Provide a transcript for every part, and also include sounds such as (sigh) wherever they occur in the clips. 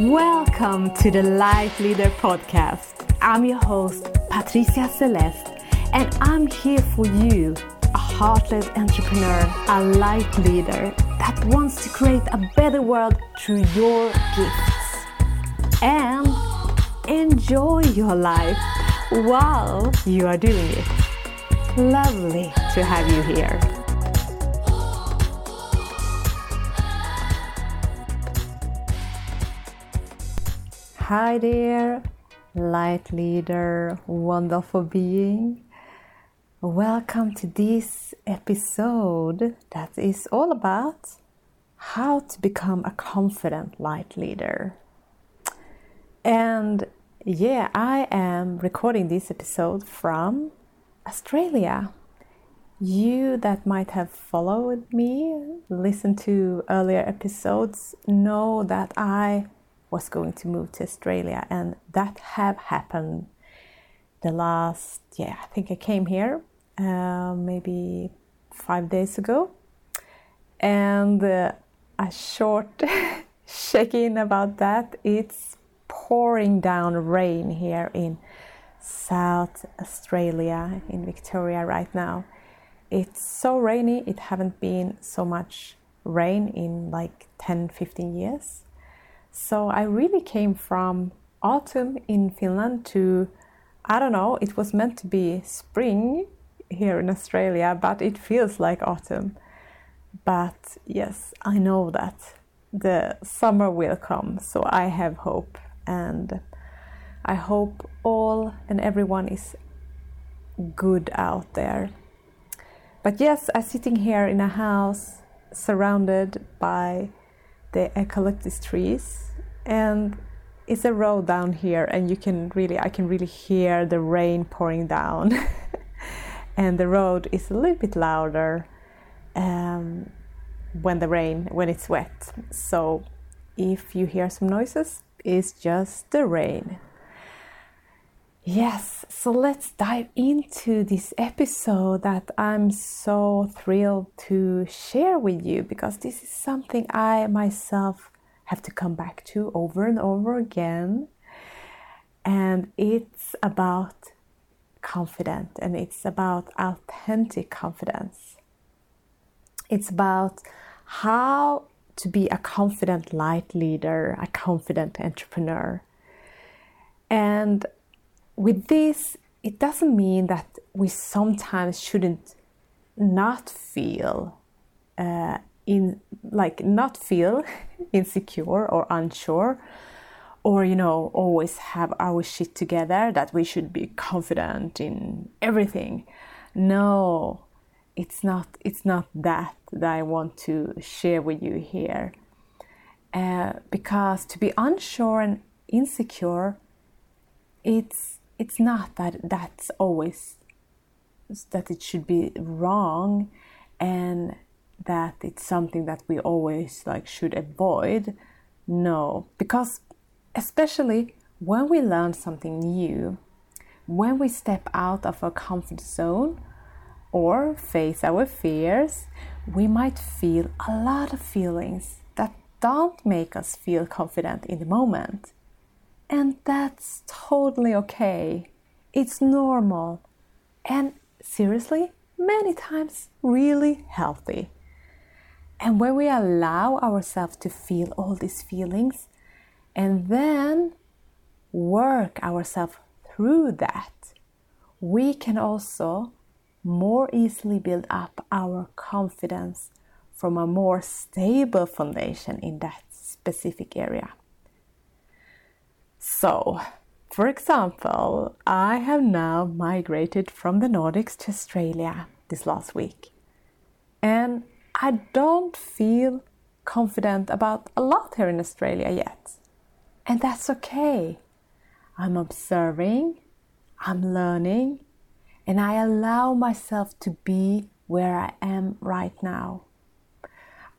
Welcome to the Light Leader Podcast. I'm your host, Patricia Celeste, and I'm here for you, a heart-led entrepreneur, a light leader that wants to create a better world through your gifts and enjoy your life while you are doing it. Lovely to have you here. Hi there, light leader, wonderful being. Welcome to this episode that is all about how to become a confident light leader. And yeah, I am recording this episode from Australia. You that might have followed me, listened to earlier episodes, know that I was going to move to Australia, and that have happened the last yeah I think I came here uh, maybe five days ago, and uh, a short (laughs) check-in about that. It's pouring down rain here in South Australia in Victoria right now. It's so rainy. It haven't been so much rain in like 10 15 years so I really came from autumn in Finland to, I don't know, it was meant to be spring here in Australia, but it feels like autumn. But yes, I know that the summer will come, so I have hope. And I hope all and everyone is good out there. But yes, I'm sitting here in a house surrounded by the eucalyptus trees and it's a road down here and you can really i can really hear the rain pouring down. (laughs) And the road is a little bit louder um, when the rain when it's wet. So if you hear some noises it's just the rain. Yes so let's dive into this episode that i'm so thrilled to share with you because this is something i myself have to come back to over and over again. And it's about confident and it's about authentic confidence. It's about how to be a confident light leader, a confident entrepreneur. And with this, it doesn't mean that we sometimes shouldn't not feel uh, in like not feel (laughs) insecure or unsure or you know always have our shit together that we should be confident in everything. No it's not it's not that that i want to share with you here. Uh, because to be unsure and insecure it's it's not that that's always that it should be wrong. And that it's something that we always like should avoid no. Because especially when we learn something new when we step out of our comfort zone or face our fears we might feel a lot of feelings that don't make us feel confident in the moment. And that's totally okay. It's normal. And seriously many times really healthy and when we allow ourselves to feel all these feelings and then work ourselves through that, we can also more easily build up our confidence from a more stable foundation in that specific area. So, for example, I have now migrated from the Nordics to Australia this last week. And I don't feel confident about a lot here in Australia yet. And that's okay. I'm observing, I'm learning, and I allow myself to be where I am right now.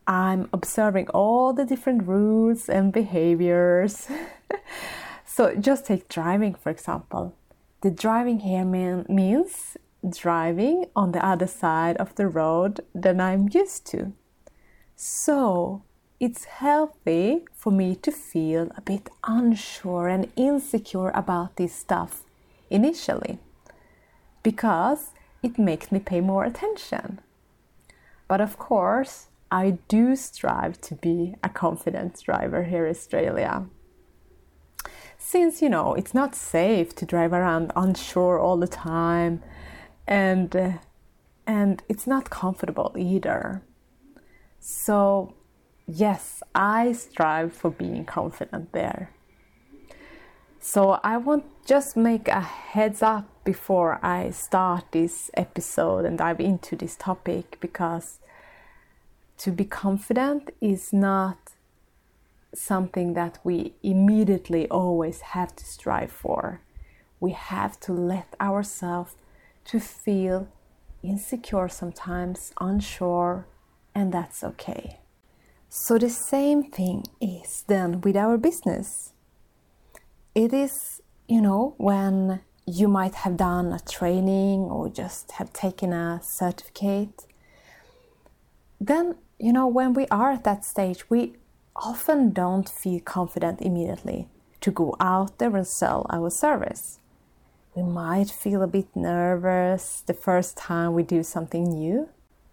I'm observing all the different rules and behaviors. (laughs) so, just take driving for example. The driving here mean, means driving on the other side of the road than I'm used to. So, it's healthy for me to feel a bit unsure and insecure about this stuff initially because it makes me pay more attention. But of course, I do strive to be a confident driver here in Australia. Since you know it's not safe to drive around unsure all the time and and it's not comfortable either. So, yes, I strive for being confident there. So, I want just make a heads up before I start this episode and dive into this topic because to be confident is not something that we immediately always have to strive for. We have to let ourselves to feel insecure sometimes, unsure, and that's okay. So the same thing is then with our business. It is, you know, when you might have done a training or just have taken a certificate. Then, you know, when we are at that stage, we often don't feel confident immediately to go out there and sell our service. We might feel a bit nervous the first time we do something new,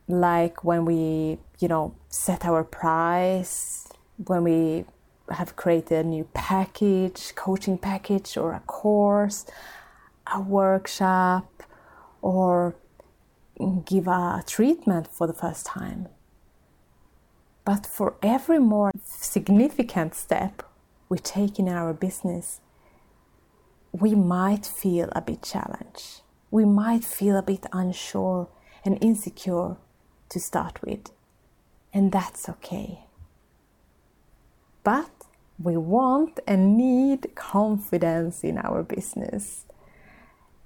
like when we, you know, set our price, when we have created a new package, coaching package, or a course, a workshop, or give a treatment for the first time. But for every more significant step we take in our business, we might feel a bit challenged. We might feel a bit unsure and insecure to start with. And that's okay. But we want and need confidence in our business.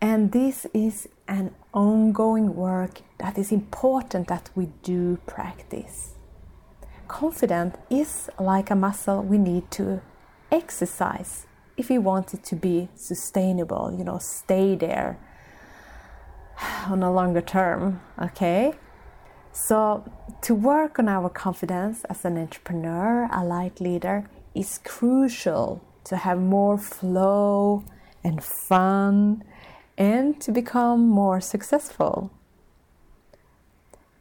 And this is an ongoing work that is important that we do practice. Confidence is like a muscle we need to exercise if we want it to be sustainable, you know, stay there (sighs) on a longer term, okay? So, to work on our confidence as an entrepreneur, a light leader, is crucial to have more flow and fun and to become more successful.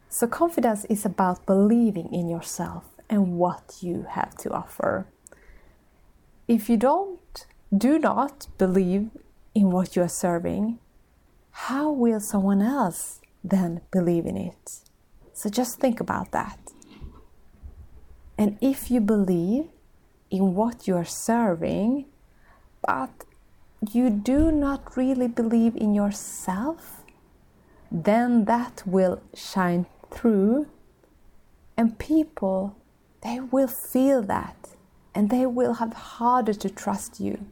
So, confidence is about believing in yourself and what you have to offer. If you don't, do not believe in what you are serving, how will someone else then believe in it? So just think about that. And if you believe in what you are serving, but you do not really believe in yourself, then that will shine through and people they will feel that and they will have harder to trust you.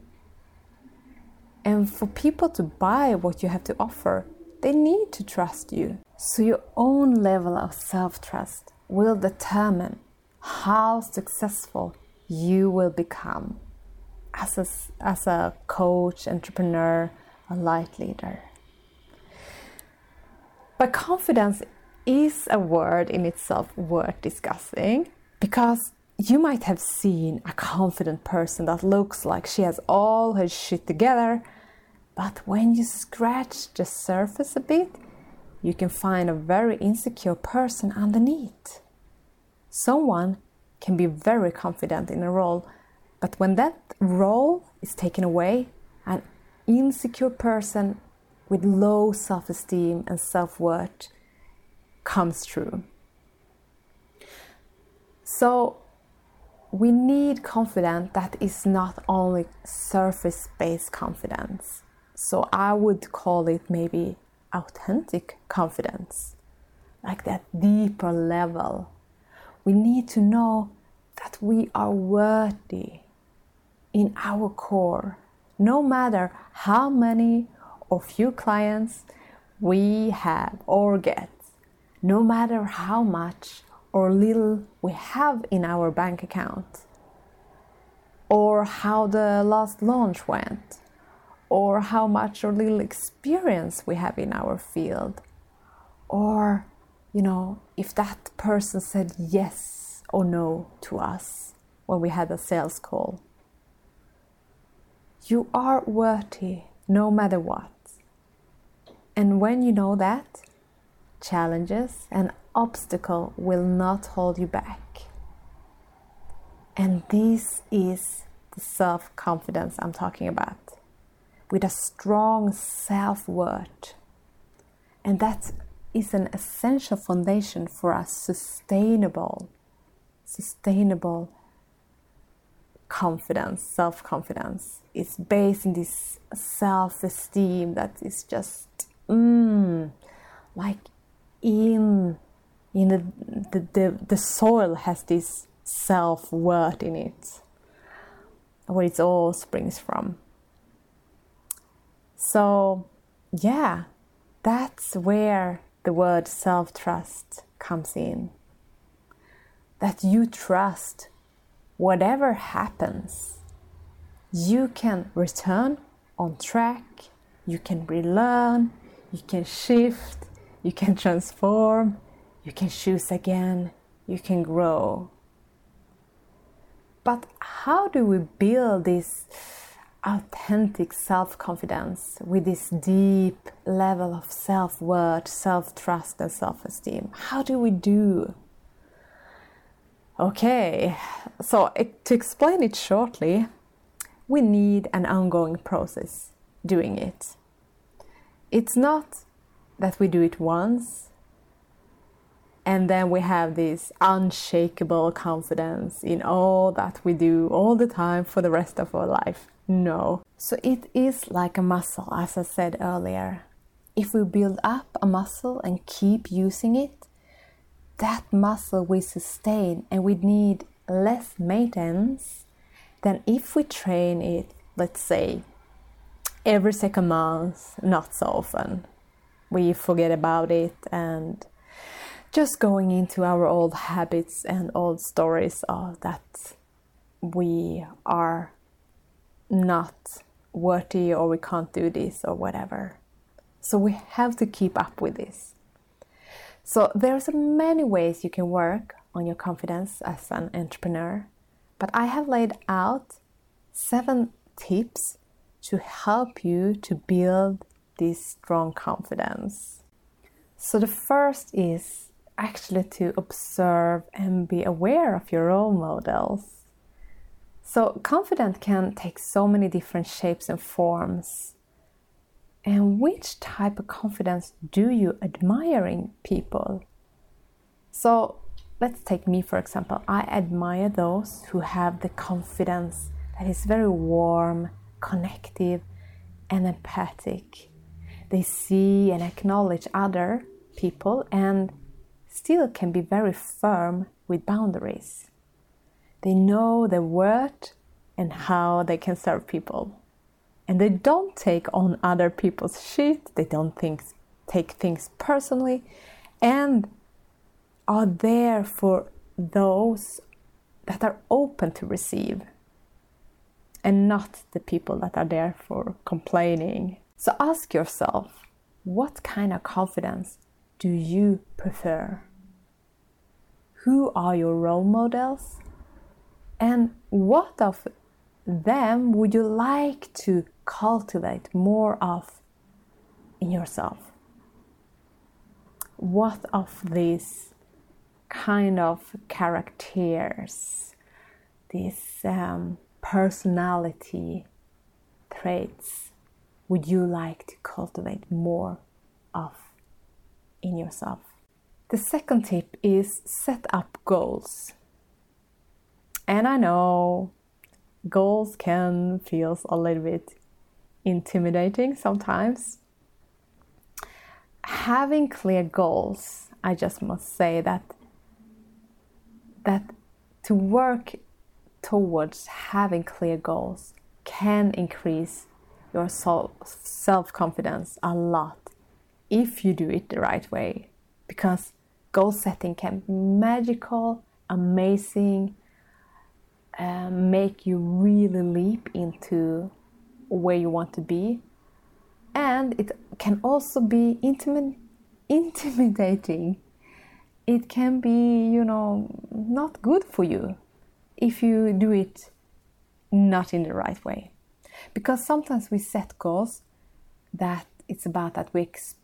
And for people to buy what you have to offer, they need to trust you. So your own level of self-trust will determine how successful you will become as a, as a coach, entrepreneur, a light leader. But confidence is a word in itself worth discussing because you might have seen a confident person that looks like she has all her shit together, but when you scratch the surface a bit, you can find a very insecure person underneath. Someone can be very confident in a role, but when that role is taken away, an insecure person with low self esteem and self worth comes through. So, we need confidence that is not only surface based confidence. So I would call it maybe authentic confidence, like that deeper level. We need to know that we are worthy in our core, no matter how many or few clients we have or get, no matter how much or little we have in our bank account, or how the last launch went, or how much or little experience we have in our field, or you know, if that person said yes or no to us when we had a sales call. You are worthy no matter what. And when you know that, challenges and obstacle will not hold you back. And this is the self confidence I'm talking about. With a strong self worth. And that is an essential foundation for a sustainable, sustainable confidence, self confidence. It's based in this self esteem that is just, mm, like in in know the, the, the soil has this self worth in it, where it all springs from. So, yeah, that's where the word self trust comes in. That you trust whatever happens, you can return on track, you can relearn, you can shift, you can transform, you can choose again, you can grow. But how do we build this authentic self confidence with this deep level of self worth, self trust, and self esteem? How do we do? Okay, so to explain it shortly, we need an ongoing process doing it. It's not that we do it once and then we have this unshakable confidence in all that we do all the time for the rest of our life. No. So it is like a muscle, as I said earlier. If we build up a muscle and keep using it, that muscle we sustain and we need less maintenance than if we train it, let's say, every second month, not so often. We forget about it and just going into our old habits and old stories of that we are not worthy or we can't do this or whatever. So we have to keep up with this. So there's many ways you can work on your confidence as an entrepreneur, but I have laid out seven tips to help you to build this strong confidence. So the first is actually to observe and be aware of your role models. So, confident can take so many different shapes and forms. And which type of confidence do you admire in people? So, let's take me for example. I admire those who have the confidence that is very warm, connective, and empathic. They see and acknowledge other people and still can be very firm with boundaries. They know their worth and how they can serve people. And they don't take on other people's shit, they don't think, take things personally, and are there for those that are open to receive and not the people that are there for complaining. So ask yourself what kind of confidence do you prefer? Who are your role models? And what of them would you like to cultivate more of in yourself? What of these kind of characters, these um, personality traits, would you like to cultivate more of in yourself? The second tip is set up goals. And I know goals can feel a little bit intimidating sometimes. Having clear goals, I just must say that that to work towards having clear goals can increase your self confidence a lot if you do it the right way because goal setting can be magical, amazing, uh, make you really leap into where you want to be. And it can also be intimate, intimidating it can be, you know, not good for you if you do it not in the right way. Because sometimes we set goals that it's about that we expect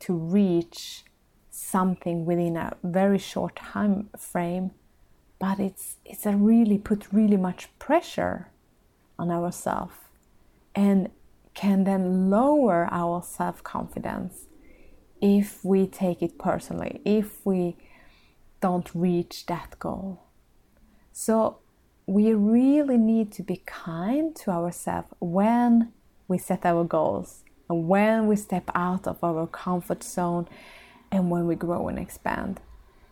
to reach something within a very short time frame, but it's it's a really put really much pressure on ourselves and can then lower our self-confidence if we take it personally, if we don't reach that goal. So we really need to be kind to ourselves when we set our goals and when we step out of our comfort zone and when we grow and expand.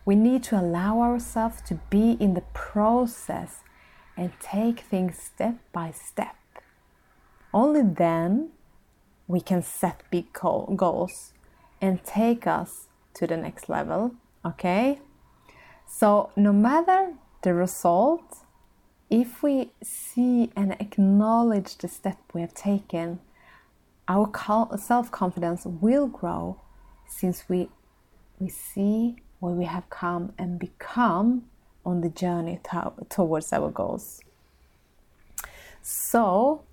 We need to allow ourselves to be in the process and take things step by step. Only then we can set big goals and take us to the next level, okay? So, no matter the result, if we see and acknowledge the step we have taken, our self confidence will grow since we, we see where we have come and become on the journey to, towards our goals. So,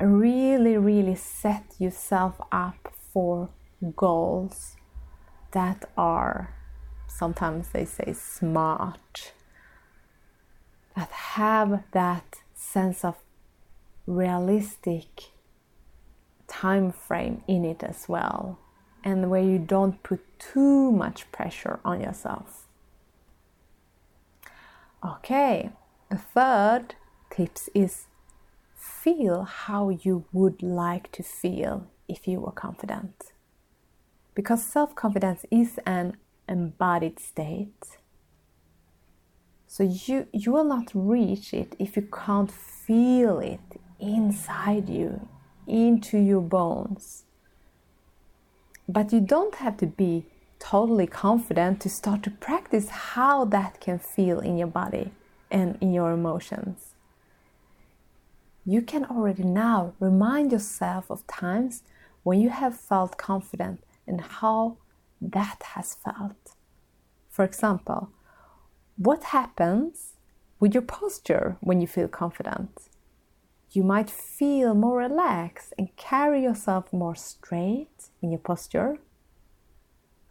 really, really set yourself up for goals that are sometimes they say smart that have that sense of realistic time frame in it as well and where you don't put too much pressure on yourself. Okay the third tips is feel how you would like to feel if you were confident. Because self-confidence is an embodied state. So you you will not reach it if you can't feel it inside you, into your bones. But you don't have to be totally confident to start to practice how that can feel in your body and in your emotions. You can already now remind yourself of times when you have felt confident and how that has felt. For example, what happens with your posture when you feel confident? You might feel more relaxed and carry yourself more straight in your posture.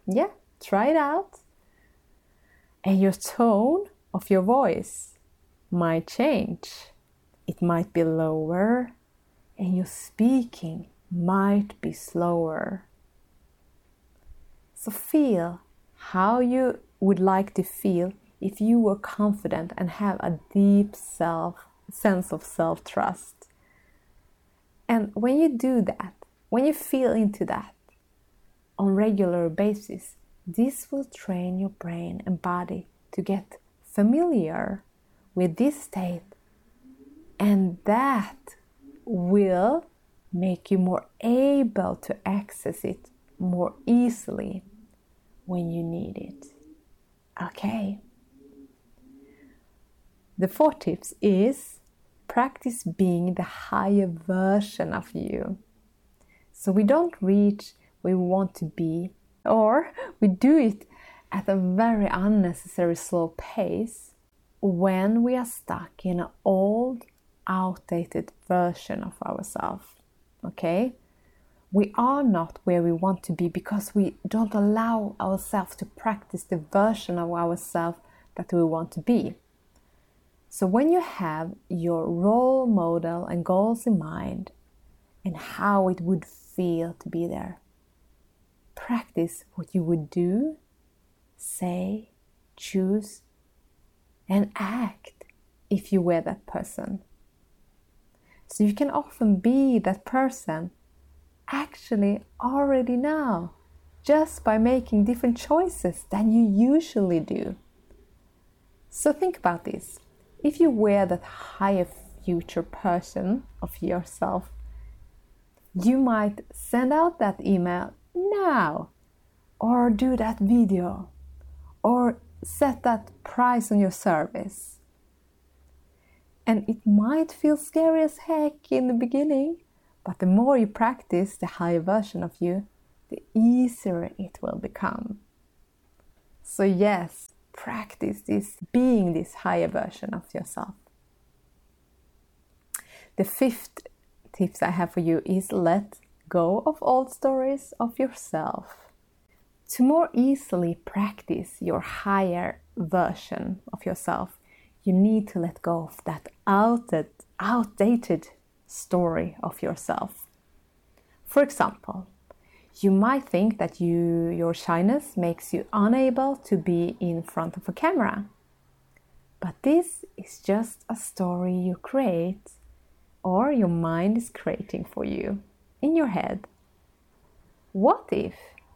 Yeah, try it out. And your tone of your voice might change. It might be lower, and your speaking might be slower. So feel how you would like to feel if you were confident and have a deep self sense of self-trust. And when you do that, when you feel into that on regular basis, this will train your brain and body to get familiar with this state and that will make you more able to access it more easily when you need it. Okay. The fourth tips is practice being the higher version of you. So we don't reach where we want to be, or we do it at a very unnecessary slow pace when we are stuck in an old, outdated version of ourselves. Okay? We are not where we want to be because we don't allow ourselves to practice the version of ourselves that we want to be. So, when you have your role model and goals in mind and how it would feel to be there, practice what you would do, say, choose, and act if you were that person. So, you can often be that person actually already now just by making different choices than you usually do. So, think about this if you were that higher future person of yourself, you might send out that email now, or do that video, or set that price on your service. And it might feel scary as heck in the beginning, but the more you practice the higher version of you, the easier it will become. So, yes, practice this being this higher version of yourself. The fifth tips I have for you is let go of old stories of yourself. To more easily practice your higher version of yourself, you need to let go of that outdated, outdated story of yourself. For example, you might think that you, your shyness makes you unable to be in front of a camera. But this is just a story you create or your mind is creating for you in your head. What if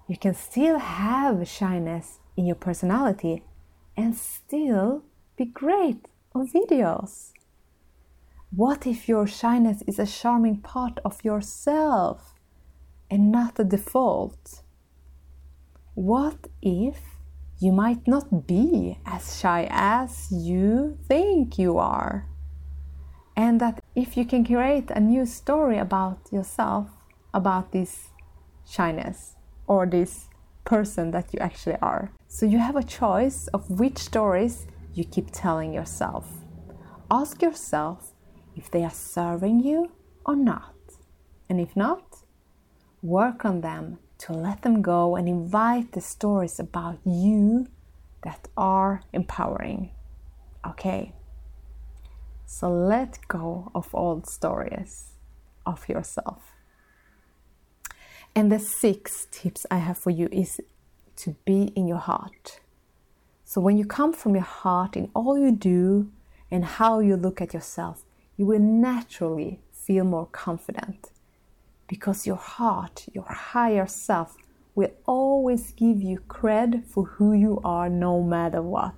you can still have shyness in your personality and still be great on videos? What if your shyness is a charming part of yourself and not a default? What if you might not be as shy as you think you are? And that if you can create a new story about yourself, about this shyness or this person that you actually are. So you have a choice of which stories you keep telling yourself. Ask yourself if they are serving you or not. And if not, work on them to let them go and invite the stories about you that are empowering. Okay. So let go of old stories of yourself. And the sixth tips I have for you is to be in your heart. So when you come from your heart in all you do and how you look at yourself, you will naturally feel more confident because your heart, your higher self, will always give you cred for who you are no matter what.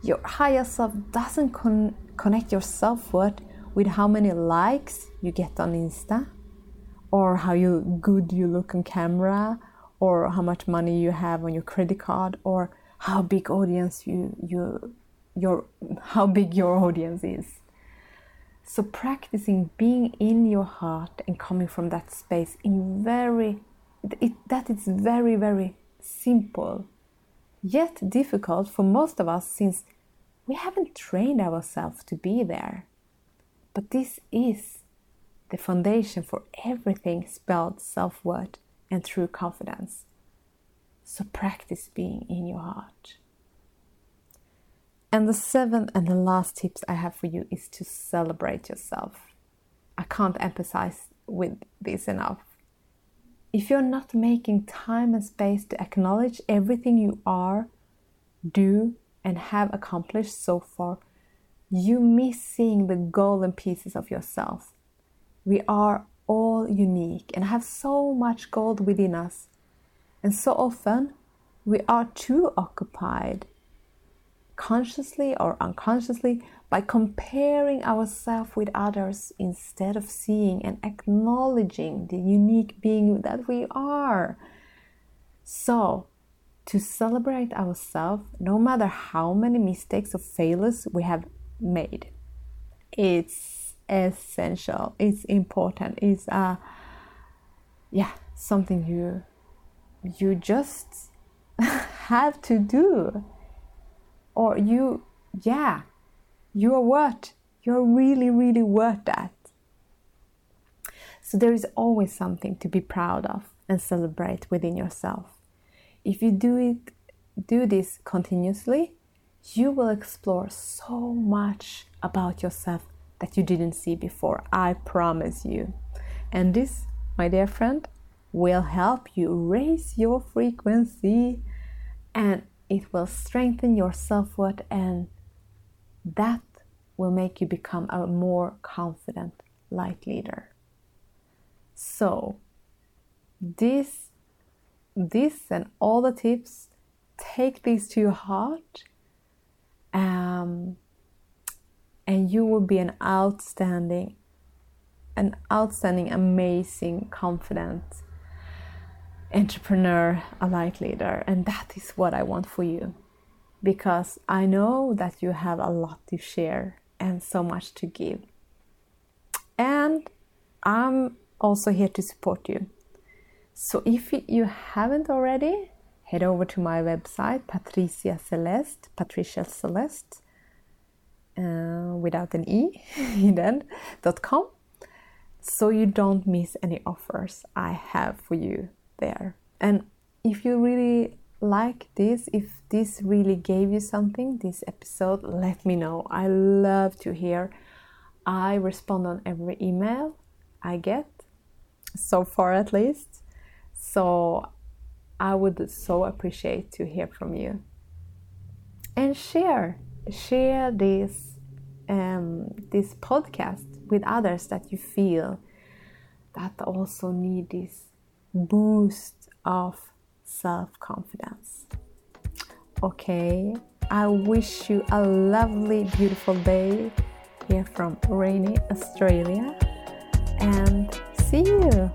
Your higher self doesn't con- connect your self worth with how many likes you get on Insta, or how you good you look on camera, or how much money you have on your credit card, or how big audience you you your how big your audience is. So practicing being in your heart and coming from that space in very it, that is very very simple yet difficult for most of us since we haven't trained ourselves to be there. But this is the foundation for everything spelled self worth and true confidence. So practice being in your heart. And the seventh and the last tips I have for you is to celebrate yourself. I can't emphasize with this enough. If you're not making time and space to acknowledge everything you are, do, and have accomplished so far, you miss seeing the golden pieces of yourself. We are all unique and have so much gold within us. And so often we are too occupied, consciously or unconsciously, by comparing ourselves with others instead of seeing and acknowledging the unique being that we are. So, to celebrate ourselves no matter how many mistakes or failures we have made. It's essential, it's important, it's uh yeah, something you you just (laughs) have to do. Or you yeah, you're worth you're really, really worth that. So there is always something to be proud of and celebrate within yourself. If you do it do this continuously, you will explore so much about yourself that you didn't see before. I promise you. And this, my dear friend, will help you raise your frequency and it will strengthen your self worth, and that will make you become a more confident light leader. So, this this and all the tips, take these to your heart, um, and you will be an outstanding, an outstanding, amazing, confident entrepreneur, a light leader. And that is what I want for you because I know that you have a lot to share and so much to give. And I'm also here to support you. So if you haven't already, head over to my website, Patricia Celeste, Patricia Celeste, uh, without an E, (laughs) then, dot .com, so you don't miss any offers I have for you there. And if you really like this, if this really gave you something, this episode, let me know. I love to hear. I respond on every email I get, so far at least. So I would so appreciate to hear from you. And share, share this um, this podcast with others that you feel that also need this boost of self confidence. Okay, I wish you a lovely, beautiful day here from rainy Australia and see you